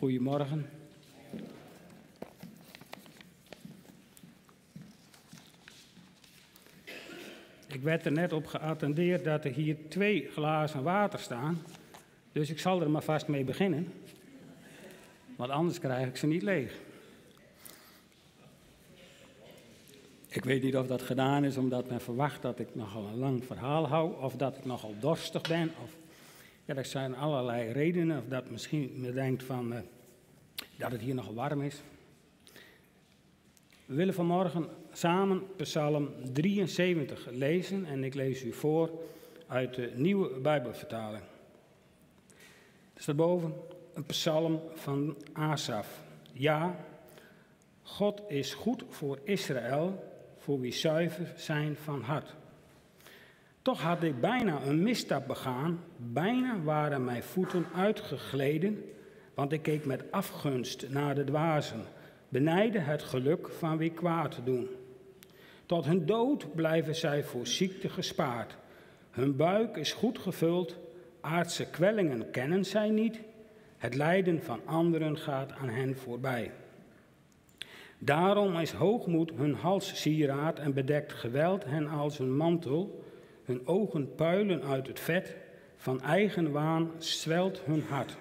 Goedemorgen. Ik werd er net op geattendeerd dat er hier twee glazen water staan. Dus ik zal er maar vast mee beginnen. Want anders krijg ik ze niet leeg. Ik weet niet of dat gedaan is omdat men verwacht dat ik nogal een lang verhaal hou. Of dat ik nogal dorstig ben. Of, ja, er zijn allerlei redenen. Of dat misschien men denkt van, uh, dat het hier nog warm is. We willen vanmorgen samen Psalm 73 lezen en ik lees u voor uit de nieuwe Bijbelvertaling. Er staat boven een psalm van Asaf. Ja, God is goed voor Israël, voor wie zuiver zijn van hart. Toch had ik bijna een misstap begaan, bijna waren mijn voeten uitgegleden, want ik keek met afgunst naar de dwazen benijden het geluk van wie kwaad doen. Tot hun dood blijven zij voor ziekte gespaard. Hun buik is goed gevuld, aardse kwellingen kennen zij niet. Het lijden van anderen gaat aan hen voorbij. Daarom is hoogmoed hun halssieraad en bedekt geweld hen als een mantel. Hun ogen puilen uit het vet, van eigen waan zwelt hun hart.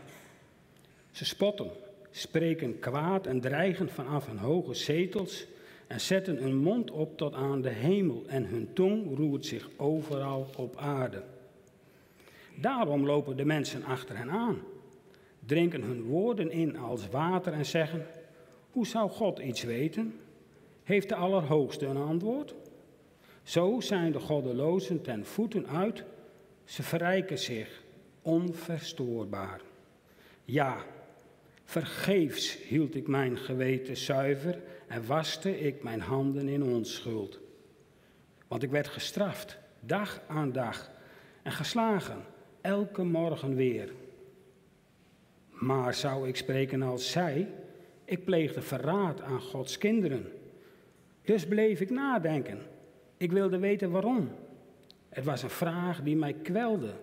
Ze spotten, spreken kwaad en dreigen vanaf hun hoge zetels en zetten hun mond op tot aan de hemel en hun tong roert zich overal op aarde. Daarom lopen de mensen achter hen aan, drinken hun woorden in als water en zeggen, hoe zou God iets weten? Heeft de Allerhoogste een antwoord? Zo zijn de goddelozen ten voeten uit, ze verrijken zich onverstoorbaar. Ja, Vergeefs hield ik mijn geweten zuiver en waste ik mijn handen in onschuld. Want ik werd gestraft, dag aan dag, en geslagen, elke morgen weer. Maar zou ik spreken als zij, ik pleegde verraad aan Gods kinderen. Dus bleef ik nadenken. Ik wilde weten waarom. Het was een vraag die mij kwelde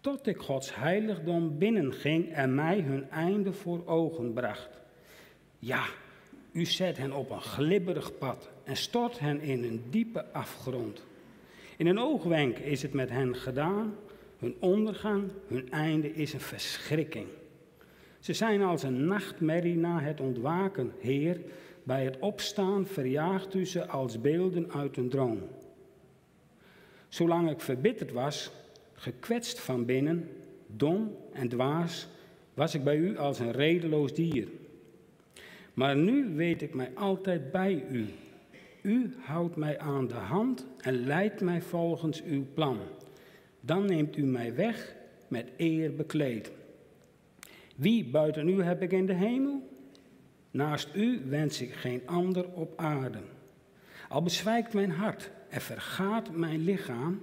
tot ik Gods heiligdom binnenging en mij hun einde voor ogen bracht. Ja, u zet hen op een glibberig pad en stort hen in een diepe afgrond. In een oogwenk is het met hen gedaan, hun ondergang, hun einde is een verschrikking. Ze zijn als een nachtmerrie na het ontwaken, Heer, bij het opstaan verjaagt u ze als beelden uit een droom. Zolang ik verbitterd was, gekwetst van binnen, dom en dwaas, was ik bij u als een redeloos dier. Maar nu weet ik mij altijd bij u. U houdt mij aan de hand en leidt mij volgens uw plan. Dan neemt u mij weg met eer bekleed. Wie buiten u heb ik in de hemel? Naast u wens ik geen ander op aarde. Al bezwijkt mijn hart en vergaat mijn lichaam,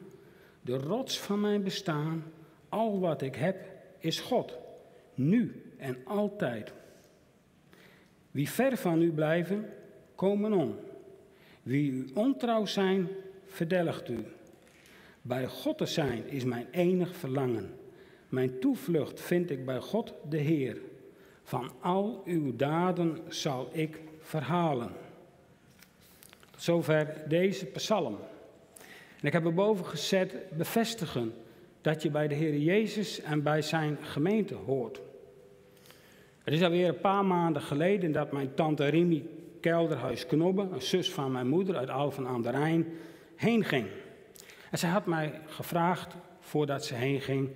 de rots van mijn bestaan, al wat ik heb, is God, nu en altijd. Wie ver van u blijven, komen om. Wie u ontrouw zijn, verdelgt u. Bij God te zijn is mijn enig verlangen. Mijn toevlucht vind ik bij God de Heer. Van al uw daden zal ik verhalen. Tot zover deze psalm. En ik heb erboven gezet bevestigen dat je bij de Heer Jezus en bij zijn gemeente hoort. Het is alweer een paar maanden geleden dat mijn tante Rimi Kelderhuis Knobbe, een zus van mijn moeder uit Alphen aan de Rijn, heen ging. En zij had mij gevraagd, voordat ze heen ging,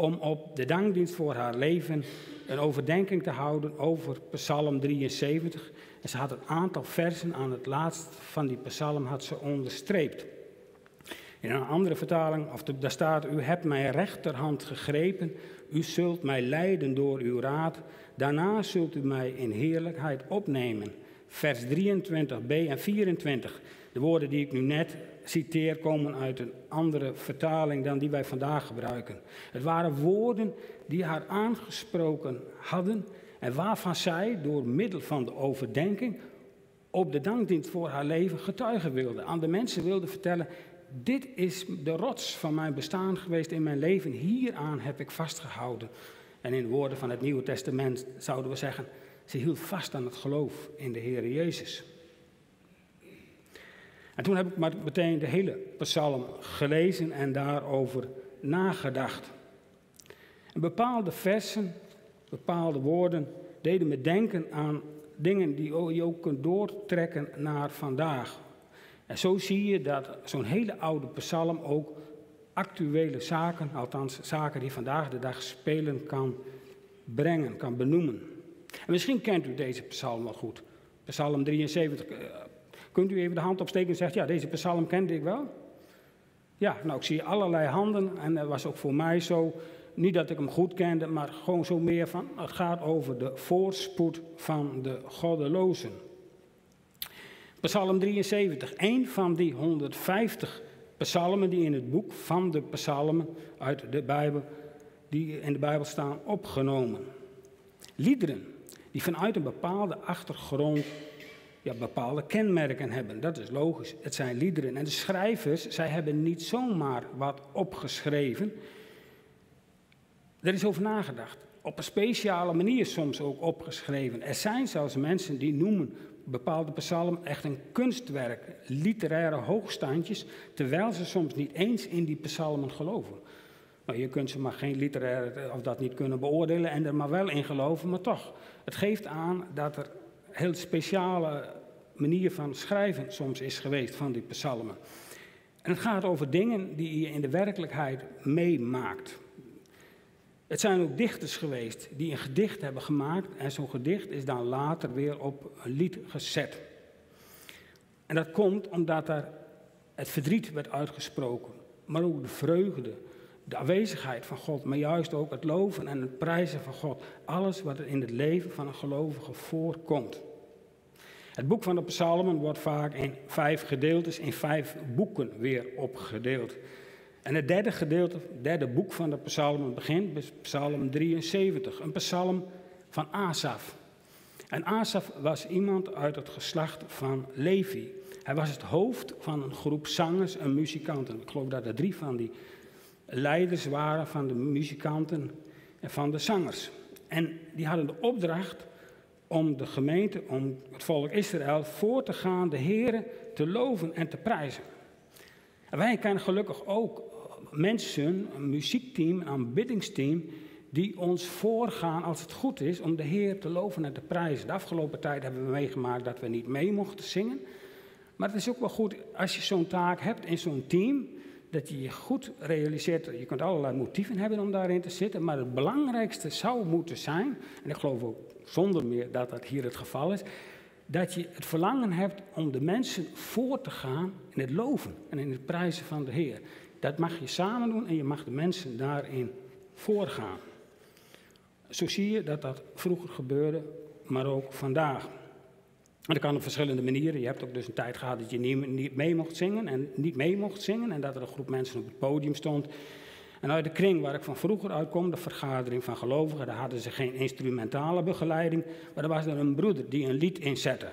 om op de dankdienst voor haar leven een overdenking te houden over Psalm 73. En ze had een aantal versen aan het laatst van die psalm had ze onderstreept. In een andere vertaling, of daar staat, u hebt mijn rechterhand gegrepen, u zult mij leiden door uw raad, daarna zult u mij in heerlijkheid opnemen. Vers 23b en 24. De woorden die ik nu net citeer komen uit een andere vertaling dan die wij vandaag gebruiken. Het waren woorden die haar aangesproken hadden en waarvan zij door middel van de overdenking op de dankdienst voor haar leven getuigen wilde. Aan de mensen wilde vertellen, dit is de rots van mijn bestaan geweest in mijn leven. Hieraan heb ik vastgehouden. En in de woorden van het Nieuwe Testament zouden we zeggen, ze hield vast aan het geloof in de Heer Jezus. En toen heb ik maar meteen de hele psalm gelezen en daarover nagedacht. En bepaalde versen, bepaalde woorden deden me denken aan dingen die je ook kunt doortrekken naar vandaag. En zo zie je dat zo'n hele oude psalm ook actuele zaken, althans zaken die vandaag de dag spelen, kan brengen, kan benoemen. En misschien kent u deze psalm wel goed. Psalm 73. Kunt u even de hand opsteken en zegt, ja, deze psalm kende ik wel? Ja, nou, ik zie allerlei handen en dat was ook voor mij zo. Niet dat ik hem goed kende, maar gewoon zo meer van, het gaat over de voorspoed van de goddelozen. Psalm 73, een van die 150 psalmen die in het boek van de psalmen uit de Bijbel, die in de Bijbel staan, opgenomen. Liederen die vanuit een bepaalde achtergrond ja, bepaalde kenmerken hebben. Dat is logisch. Het zijn liederen. En de schrijvers, zij hebben niet zomaar wat opgeschreven. Er is over nagedacht. Op een speciale manier soms ook opgeschreven. Er zijn zelfs mensen die noemen bepaalde psalm echt een kunstwerk, literaire hoogstandjes, terwijl ze soms niet eens in die psalmen geloven. Nou, je kunt ze maar geen literaire of dat niet kunnen beoordelen en er maar wel in geloven, maar toch. Het geeft aan dat er heel speciale manier van schrijven soms is geweest van die psalmen. En het gaat over dingen die je in de werkelijkheid meemaakt. Het zijn ook dichters geweest die een gedicht hebben gemaakt en zo'n gedicht is dan later weer op een lied gezet. En dat komt omdat er het verdriet werd uitgesproken, maar ook de vreugde, de aanwezigheid van God, maar juist ook het loven en het prijzen van God. Alles wat er in het leven van een gelovige voorkomt. Het boek van de psalmen wordt vaak in vijf gedeeltes, in vijf boeken weer opgedeeld. En het derde gedeelte, het derde boek van de psalmen begint bij psalm 73, een psalm van Asaf. En Asaf was iemand uit het geslacht van Levi. Hij was het hoofd van een groep zangers en muzikanten. Ik geloof dat er drie van die leiders waren van de muzikanten en van de zangers. En die hadden de opdracht om de gemeente, om het volk Israël voor te gaan, de Heeren te loven en te prijzen. En wij kennen gelukkig ook mensen, een muziekteam, een aanbiddingsteam, die ons voorgaan als het goed is om de Heer te loven en te prijzen. De afgelopen tijd hebben we meegemaakt dat we niet mee mochten zingen. Maar het is ook wel goed als je zo'n taak hebt in zo'n team, dat je je goed realiseert. Je kunt allerlei motieven hebben om daarin te zitten, maar het belangrijkste zou moeten zijn, en ik geloof ook zonder meer dat dat hier het geval is, dat je het verlangen hebt om de mensen voor te gaan in het loven en in het prijzen van de Heer. Dat mag je samen doen en je mag de mensen daarin voorgaan. Zo zie je dat dat vroeger gebeurde, maar ook vandaag. En dat kan op verschillende manieren. Je hebt ook dus een tijd gehad dat je niet mee mocht zingen en niet mee mocht zingen. En dat er een groep mensen op het podium stond. En uit de kring waar ik van vroeger uitkom, de vergadering van gelovigen, daar hadden ze geen instrumentale begeleiding. Maar er was er een broeder die een lied inzette.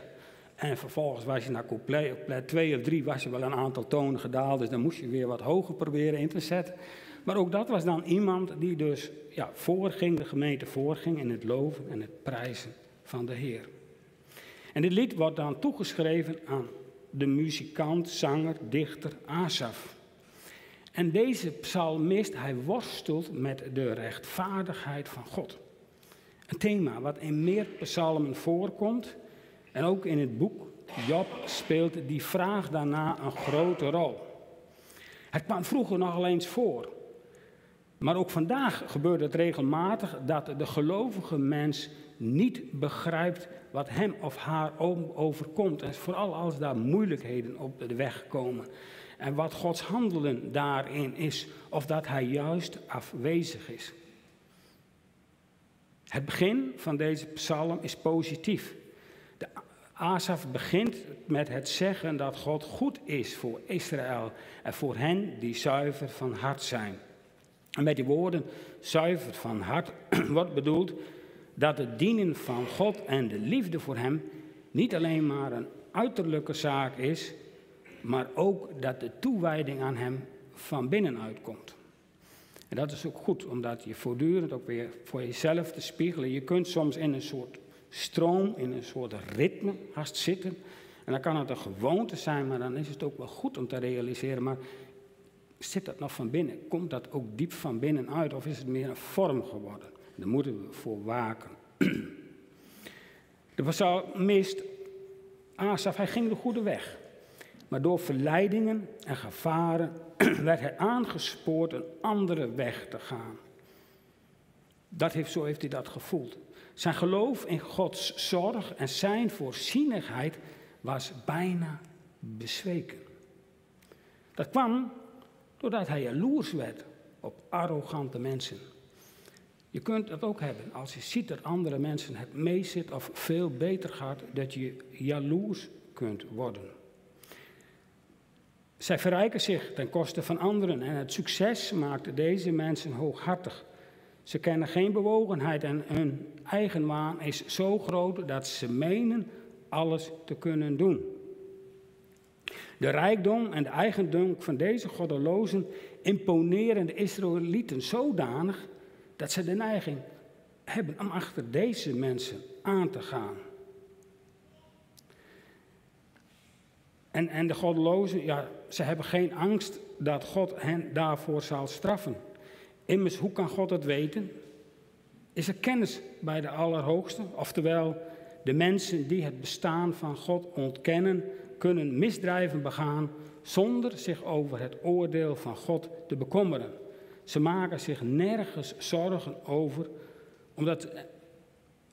En vervolgens was je naar couplet, couplet 2 of 3 was je wel een aantal tonen gedaald, dus dan moest je weer wat hoger proberen in te zetten. Maar ook dat was dan iemand die dus ja, voorging, de gemeente voorging in het loven en het prijzen van de Heer. En dit lied wordt dan toegeschreven aan de muzikant, zanger, dichter Asaf. En deze psalmist, hij worstelt met de rechtvaardigheid van God. Een thema wat in meer psalmen voorkomt en ook in het boek Job speelt die vraag daarna een grote rol. Het kwam vroeger nog eens voor. Maar ook vandaag gebeurt het regelmatig dat de gelovige mens niet begrijpt wat hem of haar overkomt. En vooral als daar moeilijkheden op de weg komen. En wat Gods handelen daarin is. Of dat hij juist afwezig is. Het begin van deze psalm is positief. De Asaf begint met het zeggen dat God goed is voor Israël en voor hen die zuiver van hart zijn. En met die woorden zuiver van hart wordt bedoeld dat het dienen van God en de liefde voor Hem niet alleen maar een uiterlijke zaak is, maar ook dat de toewijding aan Hem van binnenuit komt. En dat is ook goed, omdat je voortdurend ook weer voor jezelf te spiegelen. Je kunt soms in een soort stroom, in een soort ritme haast zitten. En dan kan het een gewoonte zijn, maar dan is het ook wel goed om te realiseren. Maar zit dat nog van binnen? Komt dat ook diep van binnen uit? Of is het meer een vorm geworden? Daar moeten we voor waken. De psalmist Asaf, hij ging de goede weg. Maar door verleidingen en gevaren werd hij aangespoord een andere weg te gaan. Dat heeft, zo heeft hij dat gevoeld. Zijn geloof in Gods zorg en zijn voorzienigheid was bijna bezweken. Dat kwam doordat hij jaloers werd op arrogante mensen. Je kunt dat ook hebben als je ziet dat andere mensen het meezit of veel beter gaat, dat je jaloers kunt worden. Zij verrijken zich ten koste van anderen en het succes maakt deze mensen hooghartig. Ze kennen geen bewogenheid en hun eigen waan is zo groot dat ze menen alles te kunnen doen. De rijkdom en de eigendom van deze goddelozen imponeren de Israëlieten zodanig dat ze de neiging hebben om achter deze mensen aan te gaan. En, en de goddelozen, ja, ze hebben geen angst dat God hen daarvoor zal straffen. Immers, hoe kan God het weten? Is er kennis bij de Allerhoogste? Oftewel, de mensen die het bestaan van God ontkennen, kunnen misdrijven begaan zonder zich over het oordeel van God te bekommeren. Ze maken zich nergens zorgen over, omdat,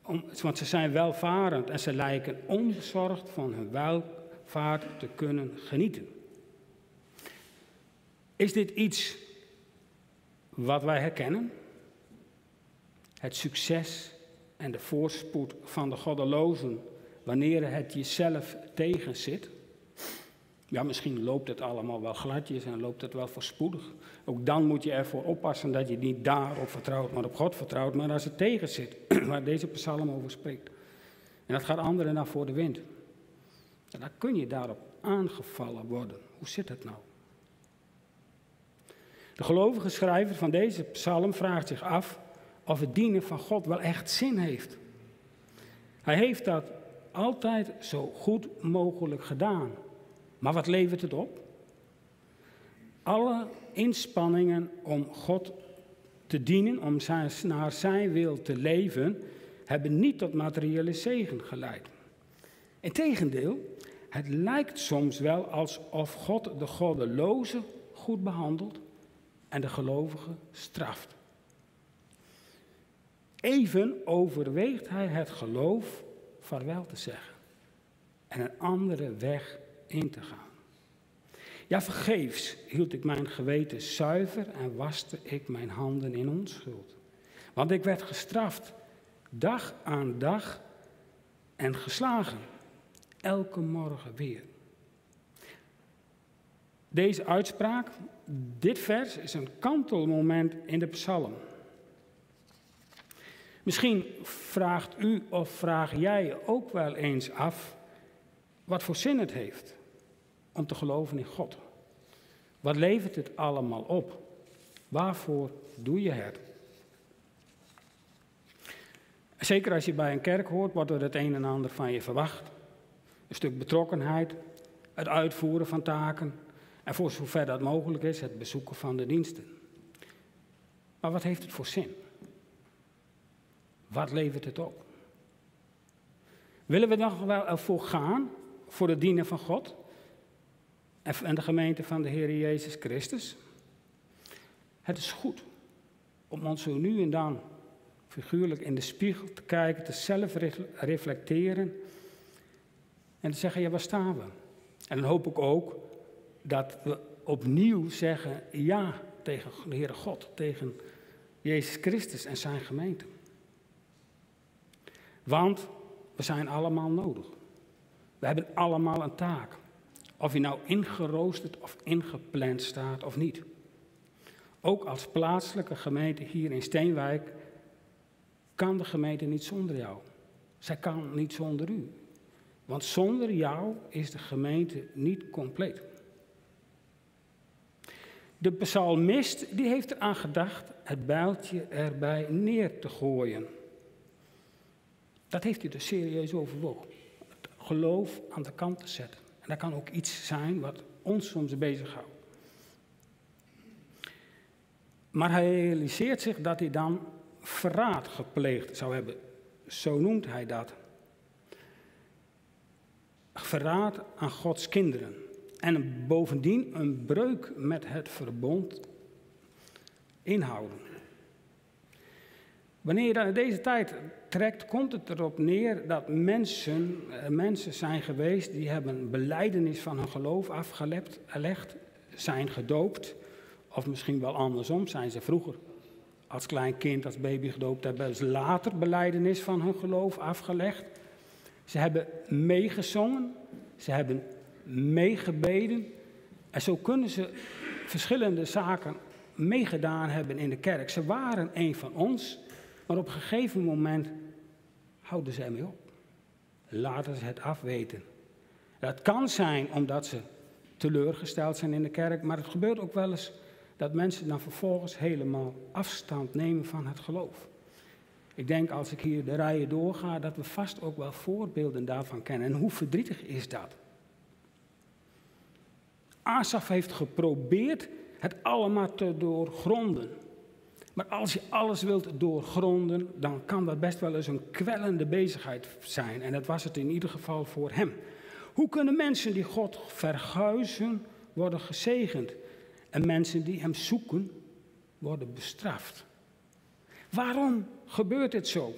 om, want ze zijn welvarend en ze lijken onbezorgd van hun welvaart te kunnen genieten. Is dit iets wat wij herkennen? Het succes en de voorspoed van de goddelozen wanneer het jezelf tegenzit? Ja, misschien loopt het allemaal wel gladjes en loopt het wel voorspoedig. Ook dan moet je ervoor oppassen dat je niet daarop vertrouwt, maar op God vertrouwt. Maar als het tegen zit, waar deze psalm over spreekt, en dat gaat anderen naar voor de wind, dan kun je daarop aangevallen worden. Hoe zit het nou? De gelovige schrijver van deze psalm vraagt zich af of het dienen van God wel echt zin heeft. Hij heeft dat altijd zo goed mogelijk gedaan. Maar wat levert het op? Alle inspanningen om God te dienen, om zijn, naar zijn wil te leven, hebben niet tot materiële zegen geleid. Integendeel, het lijkt soms wel alsof God de goddeloze goed behandelt en de gelovige straft. Even overweegt hij het geloof vaarwel te zeggen en een andere weg te gaan. Ja, vergeefs hield ik mijn geweten zuiver en waste ik mijn handen in onschuld. Want ik werd gestraft, dag aan dag, en geslagen, elke morgen weer. Deze uitspraak, dit vers, is een kantelmoment in de psalm. Misschien vraagt u of vraag jij ook wel eens af wat voor zin het heeft om te geloven in God. Wat levert het allemaal op? Waarvoor doe je het? Zeker als je bij een kerk hoort, wordt er het een en ander van je verwacht. Een stuk betrokkenheid, het uitvoeren van taken en voor zover dat mogelijk is, het bezoeken van de diensten. Maar wat heeft het voor zin? Wat levert het op? Willen we dan wel ervoor gaan, voor het dienen van God? En de gemeente van de Heer Jezus Christus. Het is goed om ons zo nu en dan figuurlijk in de spiegel te kijken, te zelf reflecteren en te zeggen, ja, waar staan we? En dan hoop ik ook dat we opnieuw zeggen ja tegen de Heere God, tegen Jezus Christus en zijn gemeente. Want we zijn allemaal nodig. We hebben allemaal een taak. Of je nou ingeroosterd of ingepland staat of niet. Ook als plaatselijke gemeente hier in Steenwijk kan de gemeente niet zonder jou. Zij kan niet zonder u. Want zonder jou is de gemeente niet compleet. De psalmist die heeft eraan gedacht het bijltje erbij neer te gooien. Dat heeft hij dus serieus overwogen. Het geloof aan de kant te zetten. En dat kan ook iets zijn wat ons soms bezighoudt. Maar hij realiseert zich dat hij dan verraad gepleegd zou hebben. Zo noemt hij dat. Verraad aan Gods kinderen. En bovendien een breuk met het verbond inhouden. Wanneer je dan in deze tijd trekt, komt het erop neer dat mensen, eh, mensen zijn geweest die hebben beleidenis van hun geloof afgelegd, zijn gedoopt, of misschien wel andersom, zijn ze vroeger als klein kind, als baby gedoopt, hebben ze later beleidenis van hun geloof afgelegd. Ze hebben meegezongen, ze hebben meegebeden. En zo kunnen ze verschillende zaken meegedaan hebben in de kerk. Ze waren een van ons, maar op een gegeven moment houden ze ermee op. Laten ze het afweten. Dat kan zijn omdat ze teleurgesteld zijn in de kerk, maar het gebeurt ook wel eens dat mensen dan vervolgens helemaal afstand nemen van het geloof. Ik denk als ik hier de rijen doorga, dat we vast ook wel voorbeelden daarvan kennen. En hoe verdrietig is dat? Asaf heeft geprobeerd het allemaal te doorgronden. Maar als je alles wilt doorgronden, dan kan dat best wel eens een kwellende bezigheid zijn. En dat was het in ieder geval voor hem. Hoe kunnen mensen die God verguizen worden gezegend? En mensen die hem zoeken worden bestraft? Waarom gebeurt dit zo?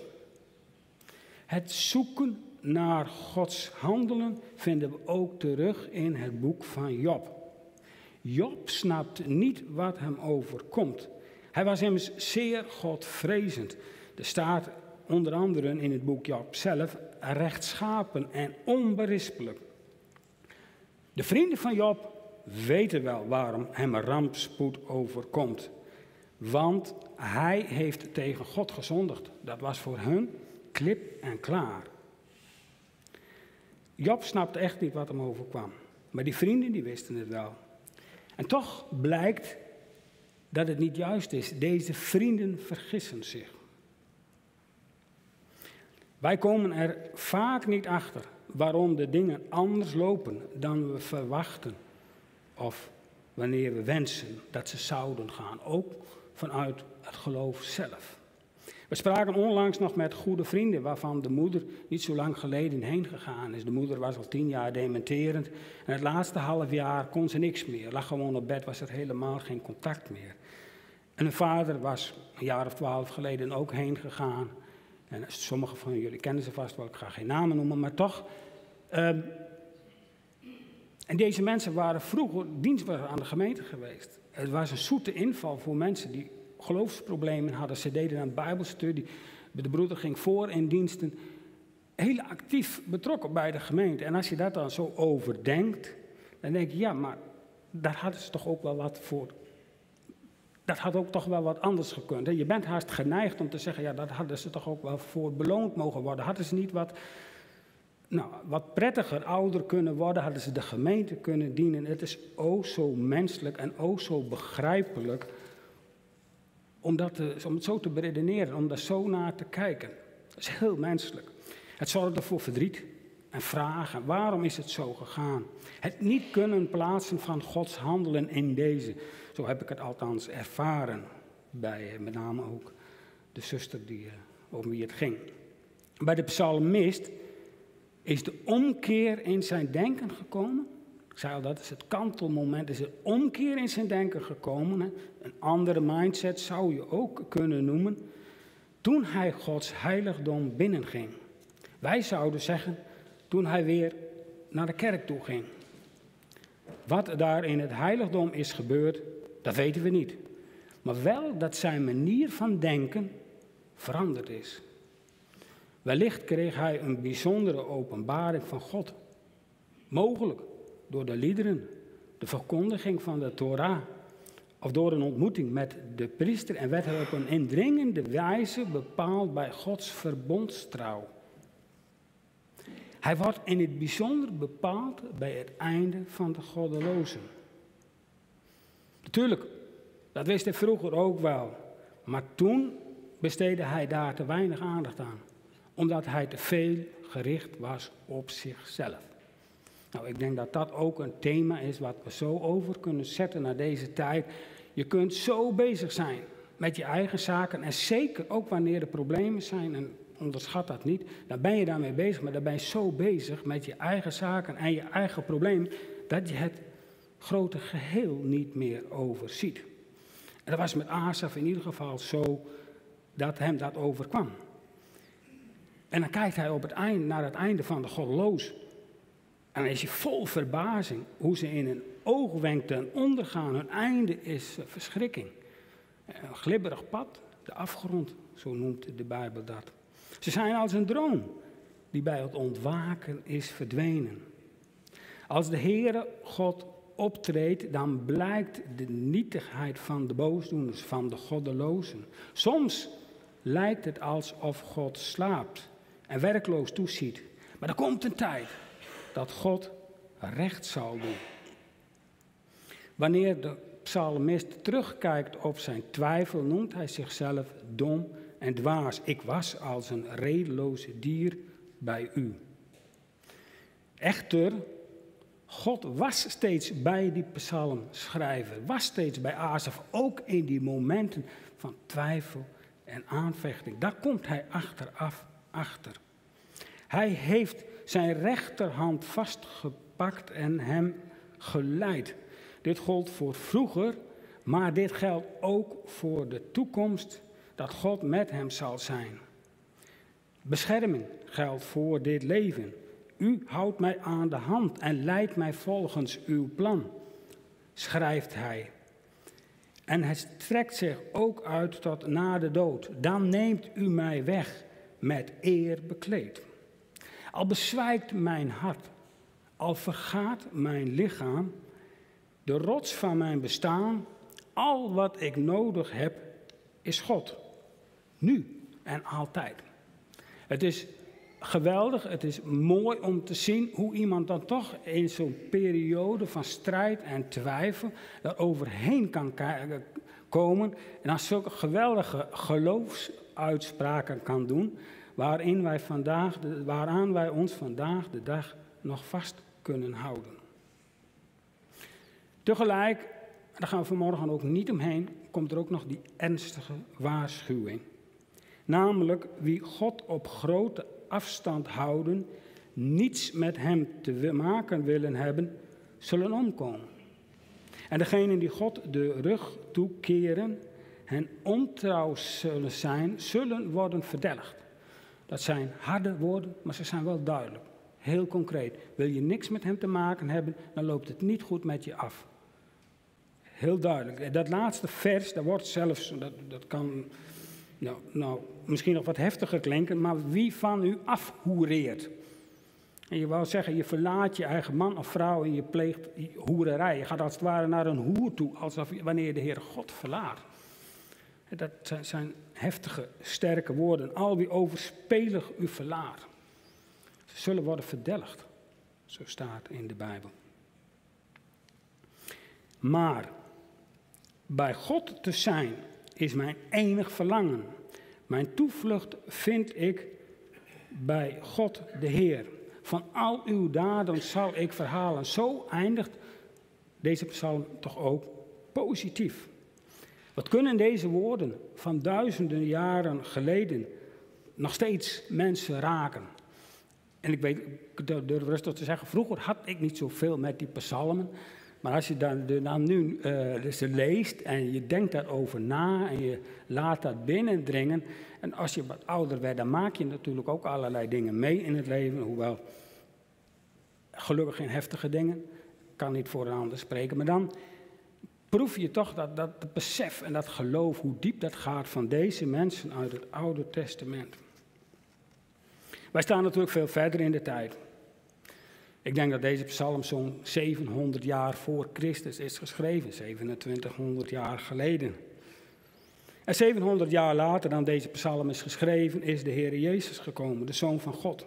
Het zoeken naar Gods handelen vinden we ook terug in het boek van Job. Job snapt niet wat hem overkomt. Hij was immers zeer Godvrezend. Er staat onder andere in het boek Job zelf rechtschapen en onberispelijk. De vrienden van Job weten wel waarom hem rampspoed overkomt. Want hij heeft tegen God gezondigd. Dat was voor hun klip en klaar. Job snapte echt niet wat hem overkwam. Maar die vrienden die wisten het wel. En toch blijkt dat het niet juist is. Deze vrienden vergissen zich. Wij komen er vaak niet achter waarom de dingen anders lopen dan we verwachten. Of wanneer we wensen dat ze zouden gaan. Ook vanuit het geloof zelf. We spraken onlangs nog met goede vrienden waarvan de moeder niet zo lang geleden heen gegaan is. De moeder was al tien jaar dementerend en het laatste half jaar kon ze niks meer. Lag gewoon op bed, was er helemaal geen contact meer. En een vader was een jaar of twaalf geleden ook heen gegaan. En sommigen van jullie kennen ze vast wel, ik ga geen namen noemen, maar toch. Ehm, en deze mensen waren vroeger dienstbaar aan de gemeente geweest. Het was een zoete inval voor mensen die geloofsproblemen hadden. Ze deden een bijbelstudie. De broeder ging voor in diensten. Heel actief betrokken bij de gemeente. En als je dat dan zo overdenkt, dan denk je, ja, maar daar hadden ze toch ook wel wat voor. Dat had ook toch wel wat anders gekund. Je bent haast geneigd om te zeggen, ja, dat hadden ze toch ook wel voor beloond mogen worden. Hadden ze niet wat nou, wat prettiger ouder kunnen worden, hadden ze de gemeente kunnen dienen. Het is o zo menselijk en o zo begrijpelijk om, om het zo te beredeneren, om daar zo naar te kijken. Dat is heel menselijk. Het zorgde voor verdriet en vragen. Waarom is het zo gegaan? Het niet kunnen plaatsen van Gods handelen in deze. Zo heb ik het althans ervaren bij eh, met name ook de zuster die, eh, over wie het ging. Bij de psalmist is de omkeer in zijn denken gekomen. Ik zei al, dat is het kantelmoment, is de omkeer in zijn denken gekomen. Een andere mindset zou je ook kunnen noemen. Toen hij Gods heiligdom binnenging. Wij zouden zeggen, toen hij weer naar de kerk toe ging. Wat daar in het heiligdom is gebeurd, dat weten we niet. Maar wel dat zijn manier van denken veranderd is. Wellicht kreeg hij een bijzondere openbaring van God. Mogelijk door de liederen, de verkondiging van de Torah. Of door een ontmoeting met de priester en werd hij op een indringende wijze bepaald bij Gods verbondstrouw. Hij wordt in het bijzonder bepaald bij het einde van de goddelozen. Natuurlijk, dat wist hij vroeger ook wel. Maar toen besteedde hij daar te weinig aandacht aan, omdat hij te veel gericht was op zichzelf. Nou, ik denk dat dat ook een thema is wat we zo over kunnen zetten naar deze tijd. Je kunt zo bezig zijn met je eigen zaken en zeker ook wanneer er problemen zijn en onderschat dat niet, dan ben je daarmee bezig, maar dan ben je zo bezig met je eigen zaken en je eigen probleem dat je het grote geheel niet meer overziet. En dat was met Asaf in ieder geval zo dat hem dat overkwam. En dan kijkt hij op het einde, naar het einde van de goddeloos. En dan is hij vol verbazing hoe ze in een oogwenk ten ondergaan. Hun einde is verschrikking. Een glibberig pad, de afgrond, zo noemt de Bijbel dat. Ze zijn als een droom die bij het ontwaken is verdwenen. Als de Heere God optreedt, dan blijkt de nietigheid van de boosdoeners, van de goddelozen. Soms lijkt het alsof God slaapt en werkloos toeziet. Maar er komt een tijd dat God recht zal doen. Wanneer de psalmist terugkijkt op zijn twijfel, noemt hij zichzelf dom en dwaas. Ik was als een redeloze dier bij u. Echter, God was steeds bij die psalmschrijver, was steeds bij Azef, ook in die momenten van twijfel en aanvechting. Daar komt hij achteraf achter. Hij heeft zijn rechterhand vastgepakt en hem geleid. Dit gold voor vroeger, maar dit geldt ook voor de toekomst dat God met hem zal zijn. Bescherming geldt voor dit leven. U houdt mij aan de hand en leidt mij volgens uw plan, schrijft hij. En het strekt zich ook uit tot na de dood. Dan neemt u mij weg met eer bekleed. Al bezwijkt mijn hart, al vergaat mijn lichaam, de rots van mijn bestaan, al wat ik nodig heb, is God. Nu en altijd. Het is geweldig, het is mooi om te zien hoe iemand dan toch in zo'n periode van strijd en twijfel daar overheen kan komen en dan zulke geweldige geloofsuitspraken kan doen, waarin wij vandaag, waaraan wij ons vandaag de dag nog vast kunnen houden. Tegelijk, daar gaan we vanmorgen ook niet omheen, komt er ook nog die ernstige waarschuwing. Namelijk, wie God op grote afstand houden, niets met hem te maken willen hebben, zullen omkomen. En degenen die God de rug toekeren en ontrouw zullen zijn, zullen worden verdelgd. Dat zijn harde woorden, maar ze zijn wel duidelijk. Heel concreet. Wil je niks met hem te maken hebben, dan loopt het niet goed met je af. Heel duidelijk. Dat laatste vers, daar wordt zelfs, dat, dat kan nou, nou, misschien nog wat heftiger klinken, maar wie van u afhoereert. En je wou zeggen, je verlaat je eigen man of vrouw en je pleegt hoererij. Je gaat als het ware naar een hoer toe, alsof je, wanneer je de Heer God verlaat. Dat zijn heftige, sterke woorden. Al wie overspelig u verlaat, ze zullen worden verdelgd. Zo staat in de Bijbel. Maar bij God te zijn is mijn enig verlangen. Mijn toevlucht vind ik bij God de Heer. Van al uw daden zal ik verhalen. Zo eindigt deze psalm toch ook positief. Wat kunnen deze woorden van duizenden jaren geleden nog steeds mensen raken? En ik weet, ik durf rustig te zeggen, vroeger had ik niet zoveel met die psalmen. Maar als je dan, nu uh, leest en je denkt daarover na en je laat dat binnendringen. En als je wat ouder werd, dan maak je natuurlijk ook allerlei dingen mee in het leven. Hoewel gelukkig geen heftige dingen, kan niet voor een ander spreken. Maar dan proef je toch dat, dat besef en dat geloof, hoe diep dat gaat van deze mensen uit het Oude Testament. Wij staan natuurlijk veel verder in de tijd. Ik denk dat deze psalm zo'n 700 jaar voor Christus is geschreven, 2700 jaar geleden. En 700 jaar later dan deze psalm is geschreven, is de Heer Jezus gekomen, de Zoon van God.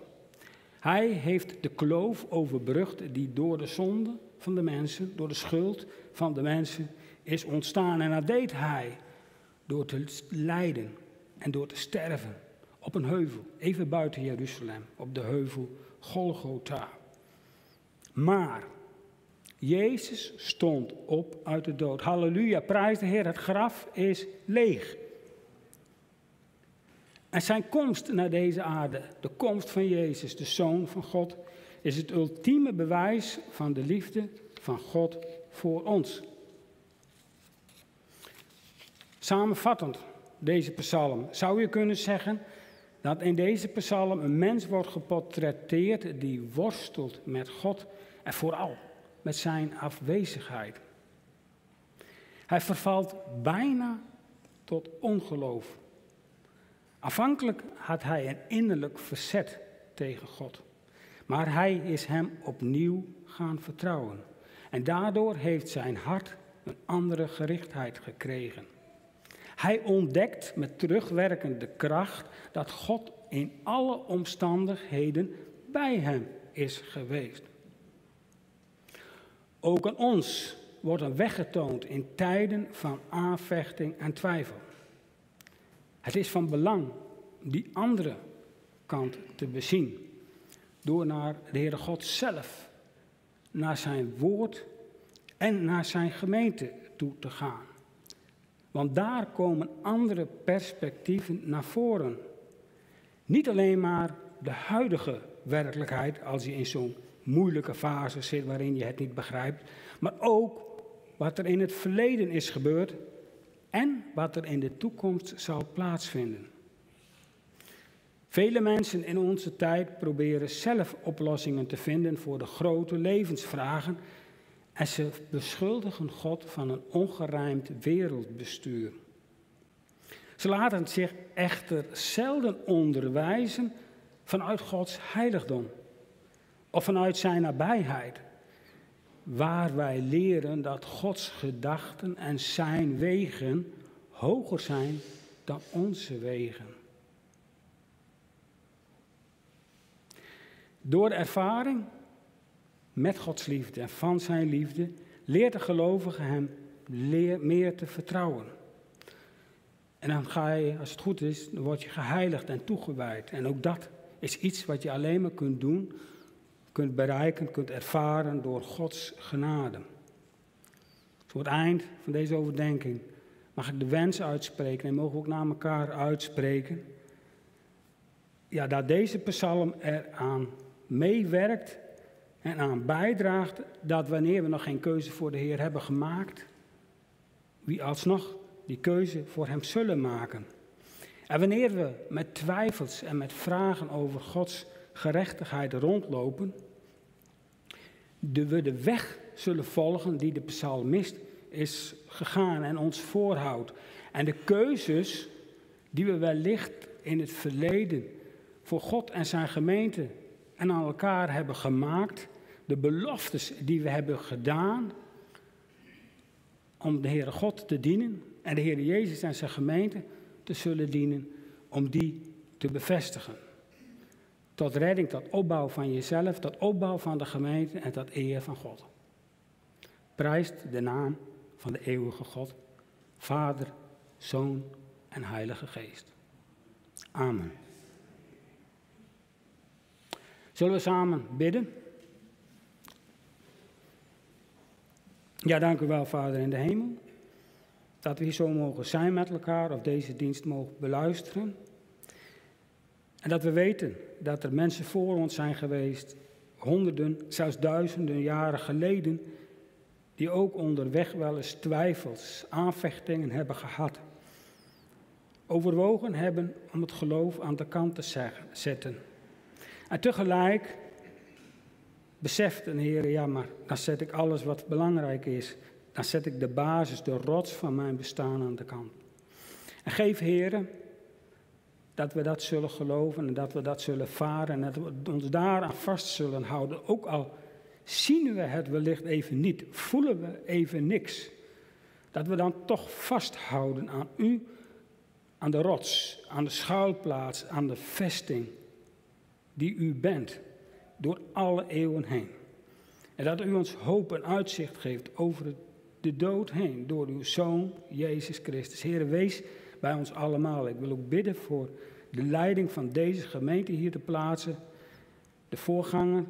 Hij heeft de kloof overbrugd die door de zonde van de mensen, door de schuld van de mensen is ontstaan. En dat deed hij door te lijden en door te sterven op een heuvel, even buiten Jeruzalem, op de heuvel Golgotha. Maar Jezus stond op uit de dood. Halleluja, prijs de Heer, het graf is leeg. En zijn komst naar deze aarde, de komst van Jezus, de Zoon van God, is het ultieme bewijs van de liefde van God voor ons. Samenvattend, deze psalm, zou je kunnen zeggen dat in deze psalm een mens wordt geportretteerd die worstelt met God en vooral met zijn afwezigheid. Hij vervalt bijna tot ongeloof. Afhankelijk had hij een innerlijk verzet tegen God. Maar hij is hem opnieuw gaan vertrouwen. En daardoor heeft zijn hart een andere gerichtheid gekregen. Hij ontdekt met terugwerkende kracht dat God in alle omstandigheden bij hem is geweest. Ook aan ons wordt een weg getoond in tijden van aanvechting en twijfel. Het is van belang die andere kant te bezien. Door naar de Heere God zelf, naar zijn woord en naar zijn gemeente toe te gaan. Want daar komen andere perspectieven naar voren. Niet alleen maar de huidige werkelijkheid als je in zo'n moeilijke fase zit waarin je het niet begrijpt, maar ook wat er in het verleden is gebeurd en wat er in de toekomst zal plaatsvinden. Vele mensen in onze tijd proberen zelf oplossingen te vinden voor de grote levensvragen en ze beschuldigen God van een ongerijmd wereldbestuur. Ze laten zich echter zelden onderwijzen vanuit Gods heiligdom of vanuit zijn nabijheid, waar wij leren dat Gods gedachten en zijn wegen hoger zijn dan onze wegen. Door de ervaring met Gods liefde en van zijn liefde leert de gelovige hem meer te vertrouwen. En dan ga je, als het goed is, dan word je geheiligd en toegewijd. En ook dat is iets wat je alleen maar kunt doen, kunt bereiken, kunt ervaren door Gods genade. Voor het eind van deze overdenking mag ik de wens uitspreken en mogen we ook naar elkaar uitspreken. Ja, dat deze psalm eraan meewerkt en aan bijdraagt dat wanneer we nog geen keuze voor de Heer hebben gemaakt, wie alsnog die keuze voor Hem zullen maken. En wanneer we met twijfels en met vragen over Gods gerechtigheid rondlopen, de, we de weg zullen volgen die de psalmist is gegaan en ons voorhoudt. En de keuzes die we wellicht in het verleden voor God en zijn gemeente en aan elkaar hebben gemaakt, de beloftes die we hebben gedaan om de Heere God te dienen en de Heer Jezus en zijn gemeente te zullen dienen, om die te bevestigen. Tot redding, tot opbouw van jezelf, tot opbouw van de gemeente en tot eer van God. Prijst de naam van de eeuwige God, Vader, Zoon en Heilige Geest. Amen. Zullen we samen bidden? Ja, dank u wel, Vader in de hemel. Dat we hier zo mogen zijn met elkaar, of deze dienst mogen beluisteren. En dat we weten dat er mensen voor ons zijn geweest, honderden, zelfs duizenden jaren geleden, die ook onderweg wel eens twijfels, aanvechtingen hebben gehad. Overwogen hebben om het geloof aan de kant te zetten. En tegelijk beseften, Heer, ja, maar dan zet ik alles wat belangrijk is. Dan zet ik de basis, de rots van mijn bestaan aan de kant. En geef, Heer, dat we dat zullen geloven en dat we dat zullen varen en dat we ons daaraan vast zullen houden. Ook al zien we het wellicht even niet, voelen we even niks. Dat we dan toch vasthouden aan U, aan de rots, aan de schuilplaats, aan de vesting die U bent door alle eeuwen heen. En dat U ons hoop en uitzicht geeft over de dood heen door uw Zoon, Jezus Christus. Heer, wees bij ons allemaal. Ik wil ook bidden voor de leiding van deze gemeente hier te plaatsen. De voorganger,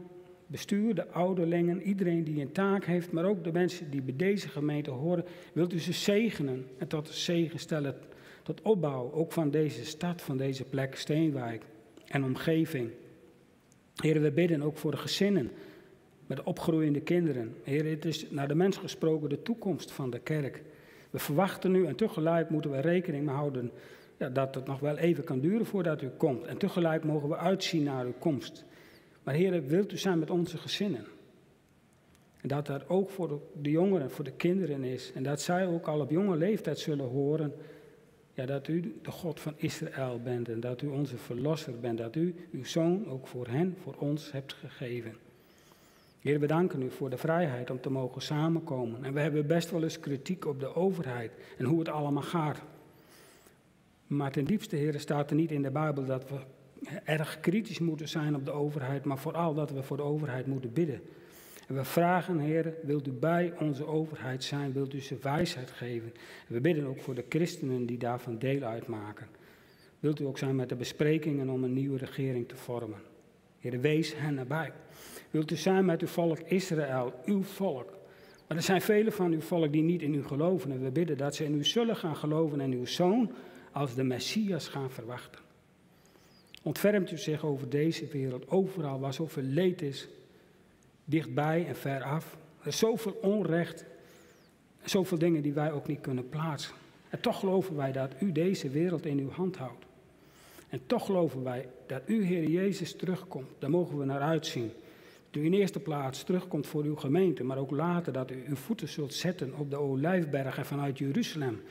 bestuur, de ouderlingen, iedereen die een taak heeft, maar ook de mensen die bij deze gemeente horen. Wilt u ze zegenen en tot zegen stellen, tot opbouw, ook van deze stad, van deze plek, Steenwijk en omgeving. Heren, we bidden ook voor de gezinnen met opgroeiende kinderen. Heer, het is naar de mens gesproken de toekomst van de kerk. We verwachten nu en tegelijk moeten we rekening mee houden ja, dat het nog wel even kan duren voordat u komt. En tegelijk mogen we uitzien naar uw komst. Maar Heer, wilt u zijn met onze gezinnen? En dat dat ook voor de jongeren, voor de kinderen is. En dat zij ook al op jonge leeftijd zullen horen ja, dat u de God van Israël bent en dat u onze verlosser bent, dat u uw zoon ook voor hen, voor ons hebt gegeven. Heer, we danken u voor de vrijheid om te mogen samenkomen. En we hebben best wel eens kritiek op de overheid en hoe het allemaal gaat. Maar ten diepste, Heer, staat er niet in de Bijbel dat we erg kritisch moeten zijn op de overheid, maar vooral dat we voor de overheid moeten bidden. En we vragen, Heer, wilt u bij onze overheid zijn, wilt u ze wijsheid geven. En we bidden ook voor de christenen die daarvan deel uitmaken. Wilt u ook zijn met de besprekingen om een nieuwe regering te vormen. Heer, wees hen nabij. Wilt u zijn met uw volk Israël, uw volk. Maar er zijn velen van uw volk die niet in u geloven. En we bidden dat ze in u zullen gaan geloven en uw zoon als de Messias gaan verwachten. Ontfermt u zich over deze wereld, overal waar zoveel leed is, dichtbij en veraf. Er is zoveel onrecht, zoveel dingen die wij ook niet kunnen plaatsen. En toch geloven wij dat u deze wereld in uw hand houdt. En toch geloven wij dat u, Heer Jezus, terugkomt. Daar mogen we naar uitzien. Dat u in eerste plaats terugkomt voor uw gemeente, maar ook later dat u uw voeten zult zetten op de Olijfberg en vanuit Jeruzalem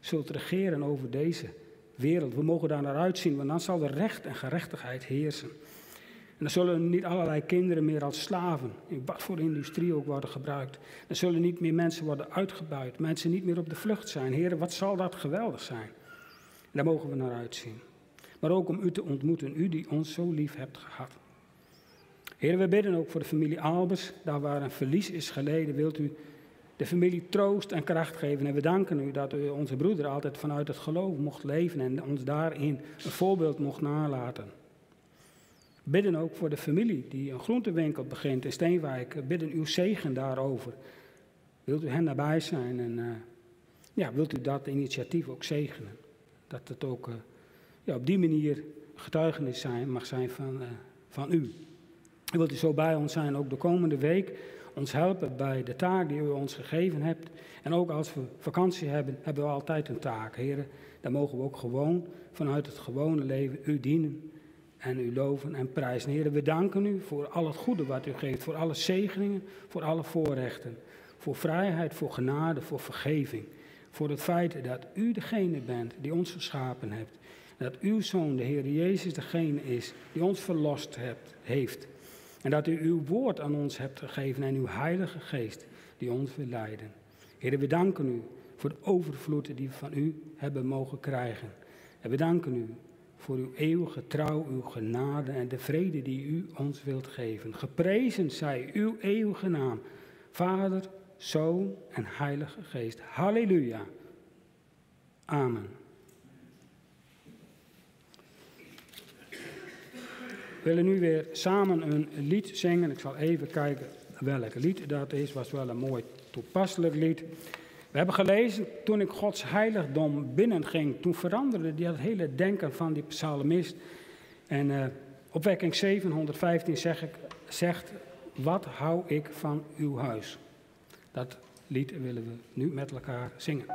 zult regeren over deze wereld. We mogen daar naar uitzien, want dan zal er recht en gerechtigheid heersen. Dan zullen niet allerlei kinderen meer als slaven, in wat voor industrie ook worden gebruikt. Dan zullen niet meer mensen worden uitgebuit, mensen niet meer op de vlucht zijn. Heren, wat zal dat geweldig zijn? En daar mogen we naar uitzien. Maar ook om u te ontmoeten, u die ons zo lief hebt gehad. Heren, we bidden ook voor de familie Albers, daar waar een verlies is geleden, wilt u de familie troost en kracht geven. En we danken u dat u onze broeder altijd vanuit het geloof mocht leven en ons daarin een voorbeeld mocht nalaten. Bidden ook voor de familie die een groentewinkel begint in Steenwijk. Bidden uw zegen daarover. Wilt u hen nabij zijn en uh, ja, wilt u dat initiatief ook zegenen? Dat het ook uh, ja, op die manier getuigenis zijn, mag zijn van, uh, van u. Wilt u zo bij ons zijn ook de komende week? ons helpen bij de taak die u ons gegeven hebt. En ook als we vakantie hebben, hebben we altijd een taak. Heren, dan mogen we ook gewoon vanuit het gewone leven u dienen en u loven en prijzen. Heren, we danken u voor al het goede wat u geeft, voor alle zegeningen, voor alle voorrechten. Voor vrijheid, voor genade, voor vergeving. Voor het feit dat u degene bent die ons geschapen hebt. Dat uw Zoon, de Heer Jezus, degene is die ons verlost hebt, heeft. En dat u uw woord aan ons hebt gegeven en uw Heilige Geest die ons wil leiden. Heer, we danken u voor de overvloed die we van u hebben mogen krijgen. En we danken u voor uw eeuwige trouw, uw genade en de vrede die u ons wilt geven. Geprezen zij uw eeuwige naam, Vader, Zoon en Heilige Geest. Halleluja. Amen. We willen nu weer samen een lied zingen. Ik zal even kijken welk lied dat is. Was wel een mooi toepasselijk lied. We hebben gelezen, toen ik Gods heiligdom binnenging, toen veranderde die het hele denken van die psalmist. En uh, opwekking 715 zeg ik, zegt, wat hou ik van uw huis? Dat lied willen we nu met elkaar zingen.